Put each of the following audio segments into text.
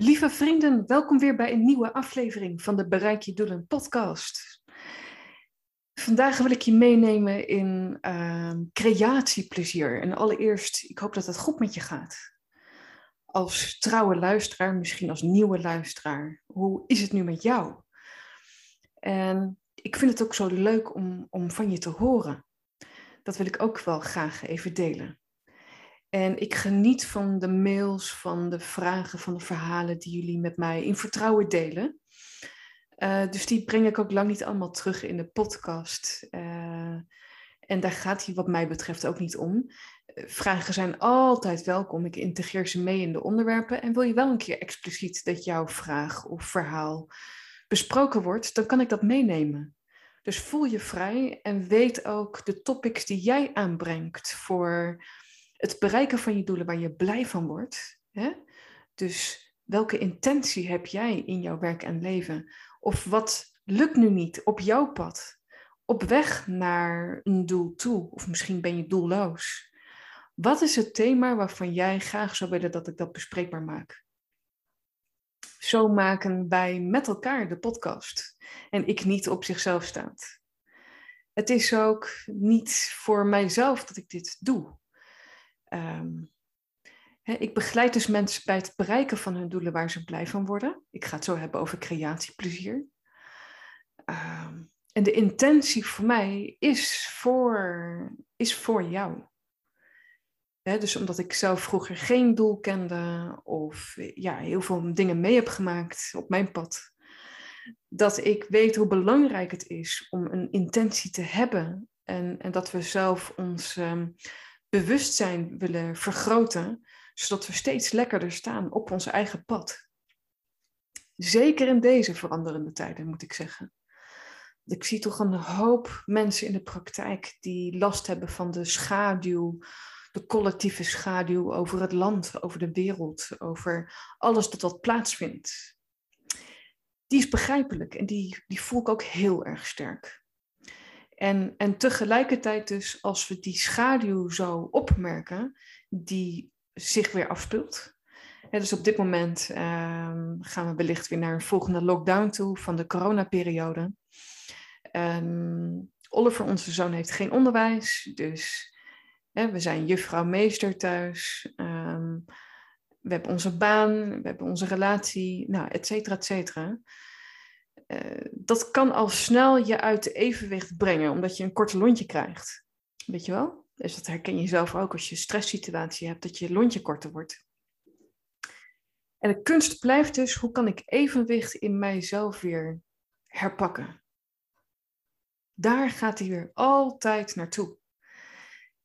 Lieve vrienden, welkom weer bij een nieuwe aflevering van de Bereik je Doelen podcast. Vandaag wil ik je meenemen in uh, creatieplezier. En allereerst, ik hoop dat het goed met je gaat. Als trouwe luisteraar, misschien als nieuwe luisteraar, hoe is het nu met jou? En ik vind het ook zo leuk om, om van je te horen. Dat wil ik ook wel graag even delen. En ik geniet van de mails, van de vragen, van de verhalen die jullie met mij in vertrouwen delen. Uh, dus die breng ik ook lang niet allemaal terug in de podcast. Uh, en daar gaat hij wat mij betreft ook niet om. Uh, vragen zijn altijd welkom. Ik integreer ze mee in de onderwerpen. En wil je wel een keer expliciet dat jouw vraag of verhaal besproken wordt, dan kan ik dat meenemen. Dus voel je vrij en weet ook de topics die jij aanbrengt voor het bereiken van je doelen waar je blij van wordt. Hè? Dus welke intentie heb jij in jouw werk en leven? Of wat lukt nu niet op jouw pad? Op weg naar een doel toe, of misschien ben je doelloos. Wat is het thema waarvan jij graag zou willen dat ik dat bespreekbaar maak? Zo maken wij met elkaar de podcast en ik niet op zichzelf staat. Het is ook niet voor mijzelf dat ik dit doe. Um, ik begeleid dus mensen bij het bereiken van hun doelen waar ze blij van worden. Ik ga het zo hebben over creatieplezier. Um, en de intentie voor mij is voor, is voor jou. dus omdat ik zelf vroeger geen doel kende of ja, heel veel dingen mee heb gemaakt op mijn pad, dat ik weet hoe belangrijk het is om een intentie te hebben en, en dat we zelf ons um, bewustzijn willen vergroten, zodat we steeds lekkerder staan op ons eigen pad. Zeker in deze veranderende tijden, moet ik zeggen. Ik zie toch een hoop mensen in de praktijk die last hebben van de schaduw, de collectieve schaduw over het land, over de wereld, over alles dat wat plaatsvindt. Die is begrijpelijk en die, die voel ik ook heel erg sterk. En, en tegelijkertijd dus, als we die schaduw zo opmerken, die zich weer afspeelt. dus op dit moment um, gaan we wellicht weer naar een volgende lockdown toe van de coronaperiode. Um, Oliver, onze zoon, heeft geen onderwijs, dus hè, we zijn juffrouw meester thuis. Um, we hebben onze baan, we hebben onze relatie, nou, et cetera, et cetera. Uh, dat kan al snel je uit evenwicht brengen, omdat je een korte lontje krijgt. Weet je wel? Dus dat herken je zelf ook als je een stresssituatie hebt, dat je lontje korter wordt. En de kunst blijft dus, hoe kan ik evenwicht in mijzelf weer herpakken? Daar gaat hij weer altijd naartoe.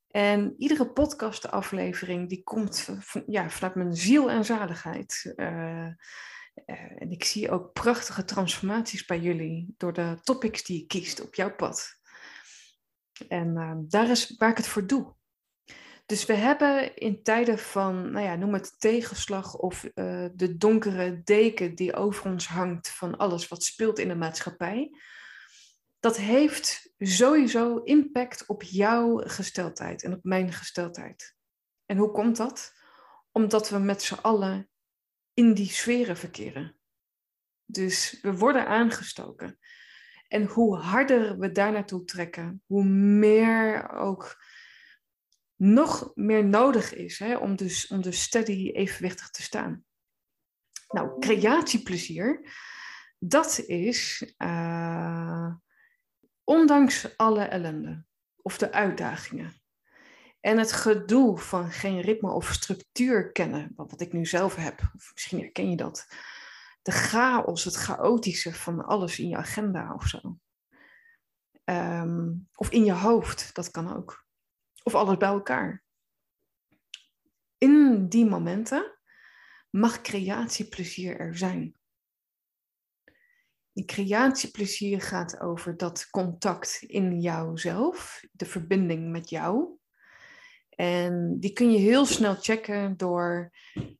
En iedere podcastaflevering die komt ja, vanuit mijn ziel en zaligheid. Uh, uh, en ik zie ook prachtige transformaties bij jullie door de topics die je kiest op jouw pad. En uh, daar is waar ik het voor doe. Dus we hebben in tijden van, nou ja, noem het tegenslag of uh, de donkere deken die over ons hangt van alles wat speelt in de maatschappij. Dat heeft sowieso impact op jouw gesteldheid en op mijn gesteldheid. En hoe komt dat? Omdat we met z'n allen in die sferen verkeren. Dus we worden aangestoken. En hoe harder we daar naartoe trekken, hoe meer ook nog meer nodig is hè, om, dus, om dus steady evenwichtig te staan. Nou, creatieplezier, dat is uh, ondanks alle ellende of de uitdagingen en het gedoe van geen ritme of structuur kennen, wat ik nu zelf heb, of misschien herken je dat. De chaos, het chaotische van alles in je agenda of zo. Um, of in je hoofd, dat kan ook. of alles bij elkaar. In die momenten mag creatieplezier er zijn. Die creatieplezier gaat over dat contact in jouzelf, de verbinding met jou. En die kun je heel snel checken door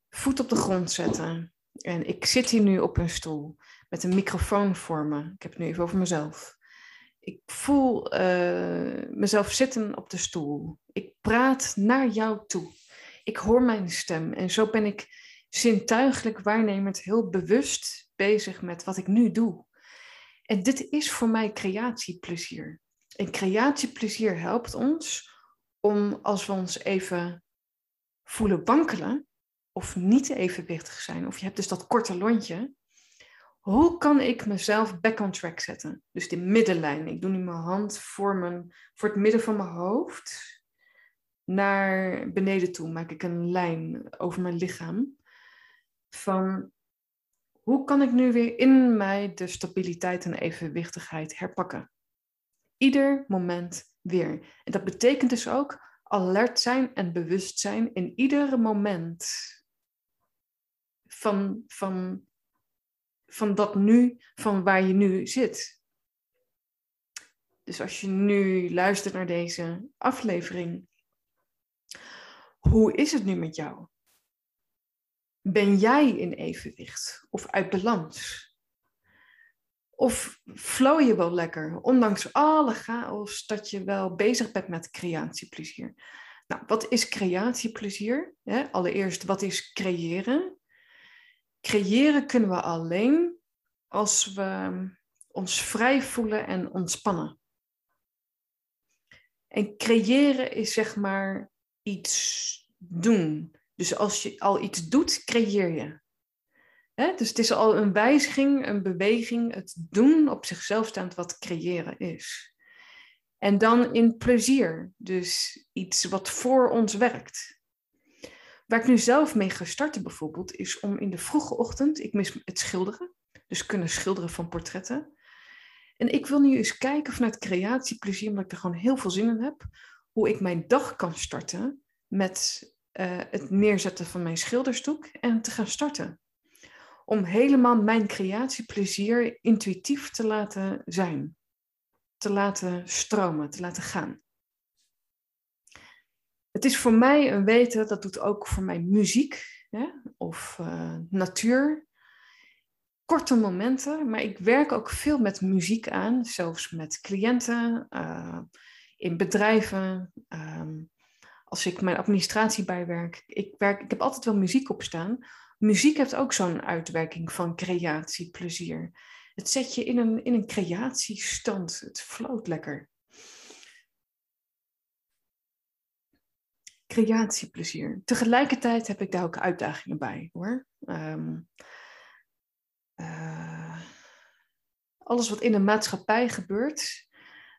voet op de grond zetten. En ik zit hier nu op een stoel met een microfoon voor me. Ik heb het nu even over mezelf. Ik voel uh, mezelf zitten op de stoel. Ik praat naar jou toe. Ik hoor mijn stem. En zo ben ik zintuigelijk waarnemend heel bewust bezig met wat ik nu doe. En dit is voor mij creatieplezier. En creatieplezier helpt ons om als we ons even voelen wankelen of niet evenwichtig zijn, of je hebt dus dat korte lontje, hoe kan ik mezelf back on track zetten? Dus die middenlijn. Ik doe nu mijn hand voor, mijn, voor het midden van mijn hoofd naar beneden toe. Maak ik een lijn over mijn lichaam. Van hoe kan ik nu weer in mij de stabiliteit en evenwichtigheid herpakken? Ieder moment weer. En dat betekent dus ook alert zijn en bewust zijn in ieder moment van, van, van dat nu, van waar je nu zit. Dus als je nu luistert naar deze aflevering, hoe is het nu met jou? Ben jij in evenwicht of uit balans? Of flow je wel lekker, ondanks alle chaos, dat je wel bezig bent met creatieplezier? Nou, wat is creatieplezier? Allereerst, wat is creëren? Creëren kunnen we alleen als we ons vrij voelen en ontspannen. En creëren is zeg maar iets doen. Dus als je al iets doet, creëer je. Dus het is al een wijziging, een beweging, het doen op zichzelf staand wat creëren is. En dan in plezier, dus iets wat voor ons werkt. Waar ik nu zelf mee ga starten bijvoorbeeld, is om in de vroege ochtend, ik mis het schilderen, dus kunnen schilderen van portretten. En ik wil nu eens kijken vanuit creatieplezier, omdat ik er gewoon heel veel zin in heb, hoe ik mijn dag kan starten met uh, het neerzetten van mijn schilderstoek en te gaan starten. Om helemaal mijn creatieplezier intuïtief te laten zijn, te laten stromen, te laten gaan. Het is voor mij een weten, dat doet ook voor mij muziek hè, of uh, natuur. Korte momenten, maar ik werk ook veel met muziek aan, zelfs met cliënten, uh, in bedrijven. Um, als ik mijn administratie bijwerk, ik, werk, ik heb altijd wel muziek op staan. Muziek heeft ook zo'n uitwerking van creatie, plezier. Het zet je in een, in een creatiestand. Het floot lekker. Creatieplezier. Tegelijkertijd heb ik daar ook uitdagingen bij hoor. Um, uh, alles wat in de maatschappij gebeurt,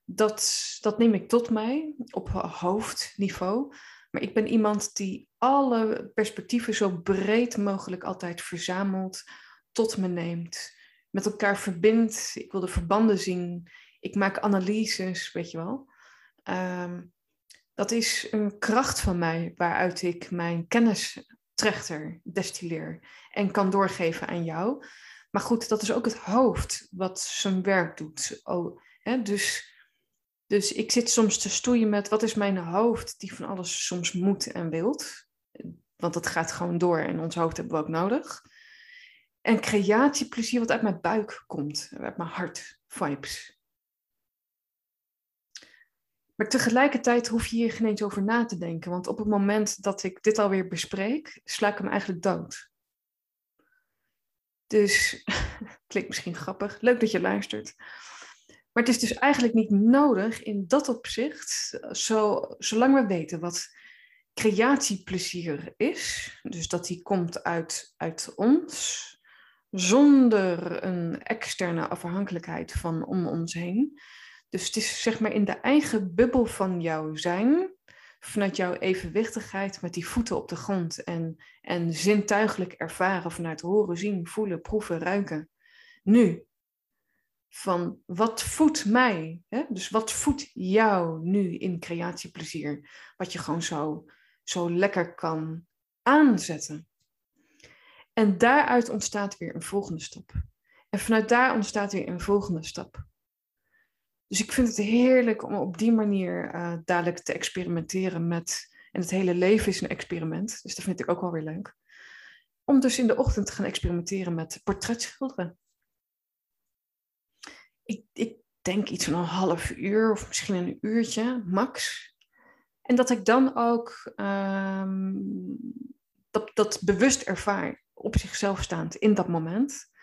dat, dat neem ik tot mij op hoofdniveau. Maar ik ben iemand die alle perspectieven zo breed mogelijk altijd verzamelt, tot me neemt, met elkaar verbindt. Ik wil de verbanden zien. Ik maak analyses, weet je wel. Um, dat is een kracht van mij waaruit ik mijn kennis trechter destilleer en kan doorgeven aan jou. Maar goed, dat is ook het hoofd wat zijn werk doet. Oh, hè, dus dus ik zit soms te stoeien met wat is mijn hoofd die van alles soms moet en wilt. Want dat gaat gewoon door en ons hoofd hebben we ook nodig. En creatieplezier wat uit mijn buik komt, uit mijn hart, vibes. Maar tegelijkertijd hoef je hier geen eens over na te denken. Want op het moment dat ik dit alweer bespreek, sla ik hem eigenlijk dood. Dus, klinkt misschien grappig. Leuk dat je luistert. Maar het is dus eigenlijk niet nodig in dat opzicht, zo, zolang we weten wat creatieplezier is, dus dat die komt uit, uit ons, zonder een externe afhankelijkheid van om ons heen. Dus het is zeg maar in de eigen bubbel van jouw zijn, vanuit jouw evenwichtigheid met die voeten op de grond en, en zintuigelijk ervaren vanuit horen, zien, voelen, proeven, ruiken. Nu, van wat voedt mij? Hè? Dus wat voedt jou nu in creatieplezier? Wat je gewoon zo, zo lekker kan aanzetten. En daaruit ontstaat weer een volgende stap. En vanuit daar ontstaat weer een volgende stap. Dus ik vind het heerlijk om op die manier uh, dadelijk te experimenteren met. En het hele leven is een experiment, dus dat vind ik ook wel weer leuk. Om dus in de ochtend te gaan experimenteren met portretschilderen. Ik, ik denk iets van een half uur of misschien een uurtje, max. En dat ik dan ook um, dat, dat bewust ervaar, op zichzelf staand in dat moment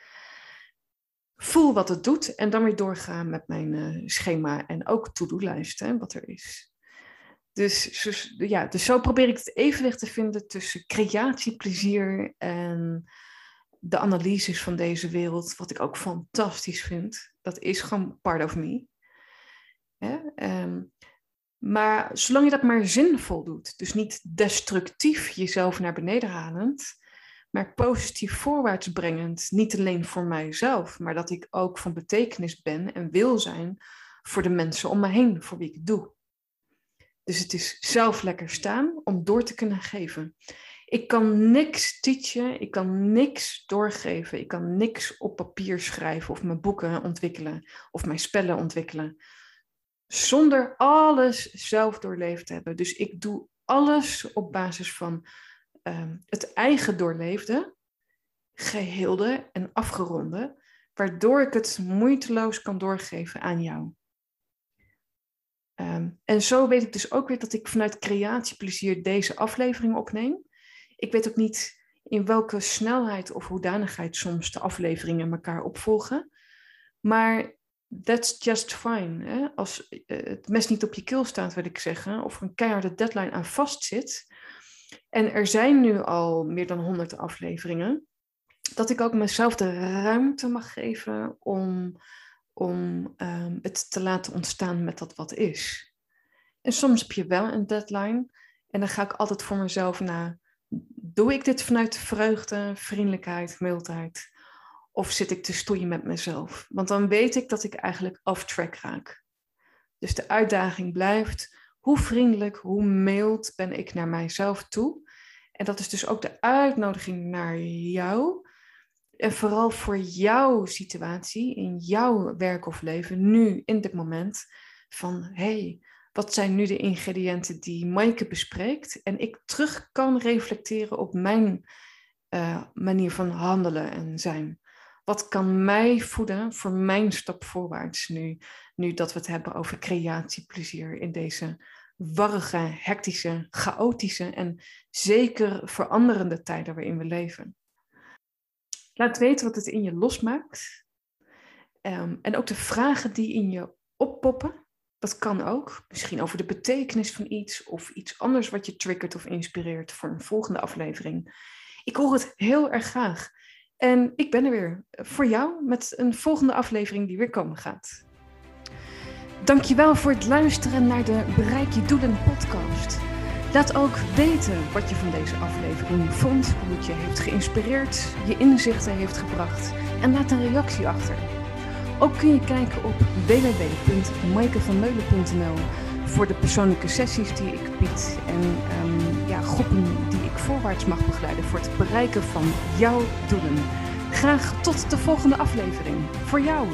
voel wat het doet en dan weer doorgaan met mijn uh, schema en ook to-do-lijst, wat er is. Dus, dus, ja, dus zo probeer ik het evenwicht te vinden tussen creatieplezier en de analyses van deze wereld, wat ik ook fantastisch vind. Dat is gewoon part of me. Um, maar zolang je dat maar zinvol doet, dus niet destructief jezelf naar beneden halend, maar positief voorwaarts brengend, niet alleen voor mijzelf, maar dat ik ook van betekenis ben en wil zijn voor de mensen om me heen, voor wie ik het doe. Dus het is zelf lekker staan om door te kunnen geven. Ik kan niks teachen, ik kan niks doorgeven, ik kan niks op papier schrijven of mijn boeken ontwikkelen of mijn spellen ontwikkelen, zonder alles zelf doorleefd te hebben. Dus ik doe alles op basis van Ehm, het eigen doorleefde, geheelde en afgeronde, waardoor ik het moeiteloos kan doorgeven aan jou. Ehm, en zo weet ik dus ook weer dat ik vanuit creatieplezier deze aflevering opneem. Ik weet ook niet in welke snelheid of hoedanigheid soms de afleveringen elkaar opvolgen. Maar that's just fine. Hè? Als eh, het mes niet op je keel staat, wil ik zeggen, of een keiharde deadline aan vastzit, en er zijn nu al meer dan 100 afleveringen. Dat ik ook mezelf de ruimte mag geven om, om um, het te laten ontstaan met dat wat is. En soms heb je wel een deadline. En dan ga ik altijd voor mezelf na. Doe ik dit vanuit vreugde, vriendelijkheid, mildheid? Of zit ik te stoeien met mezelf? Want dan weet ik dat ik eigenlijk off track raak. Dus de uitdaging blijft hoe vriendelijk, hoe mild ben ik naar mijzelf toe? En dat is dus ook de uitnodiging naar jou. En vooral voor jouw situatie, in jouw werk of leven, nu, in dit moment. Van hey, wat zijn nu de ingrediënten die Maaike bespreekt? En ik terug kan reflecteren op mijn uh, manier van handelen en zijn. Wat kan mij voeden voor mijn stap voorwaarts nu, nu dat we het hebben over creatieplezier in deze warrige, hectische, chaotische en zeker veranderende tijden waarin we leven. Laat weten wat het in je losmaakt. Um, en ook de vragen die in je oppoppen. Dat kan ook. Misschien over de betekenis van iets of iets anders wat je triggert of inspireert voor een volgende aflevering. Ik hoor het heel erg graag. En ik ben er weer voor jou met een volgende aflevering die weer komen gaat. Dankjewel voor het luisteren naar de Bereik je Doelen podcast. Laat ook weten wat je van deze aflevering vond, hoe het je heeft geïnspireerd, je inzichten heeft gebracht en laat een reactie achter. Ook kun je kijken op www.maikevanmeulen.nl voor de persoonlijke sessies die ik bied en um, ja, groepen die ik voorwaarts mag begeleiden voor het bereiken van jouw doelen. Graag tot de volgende aflevering. Voor jou.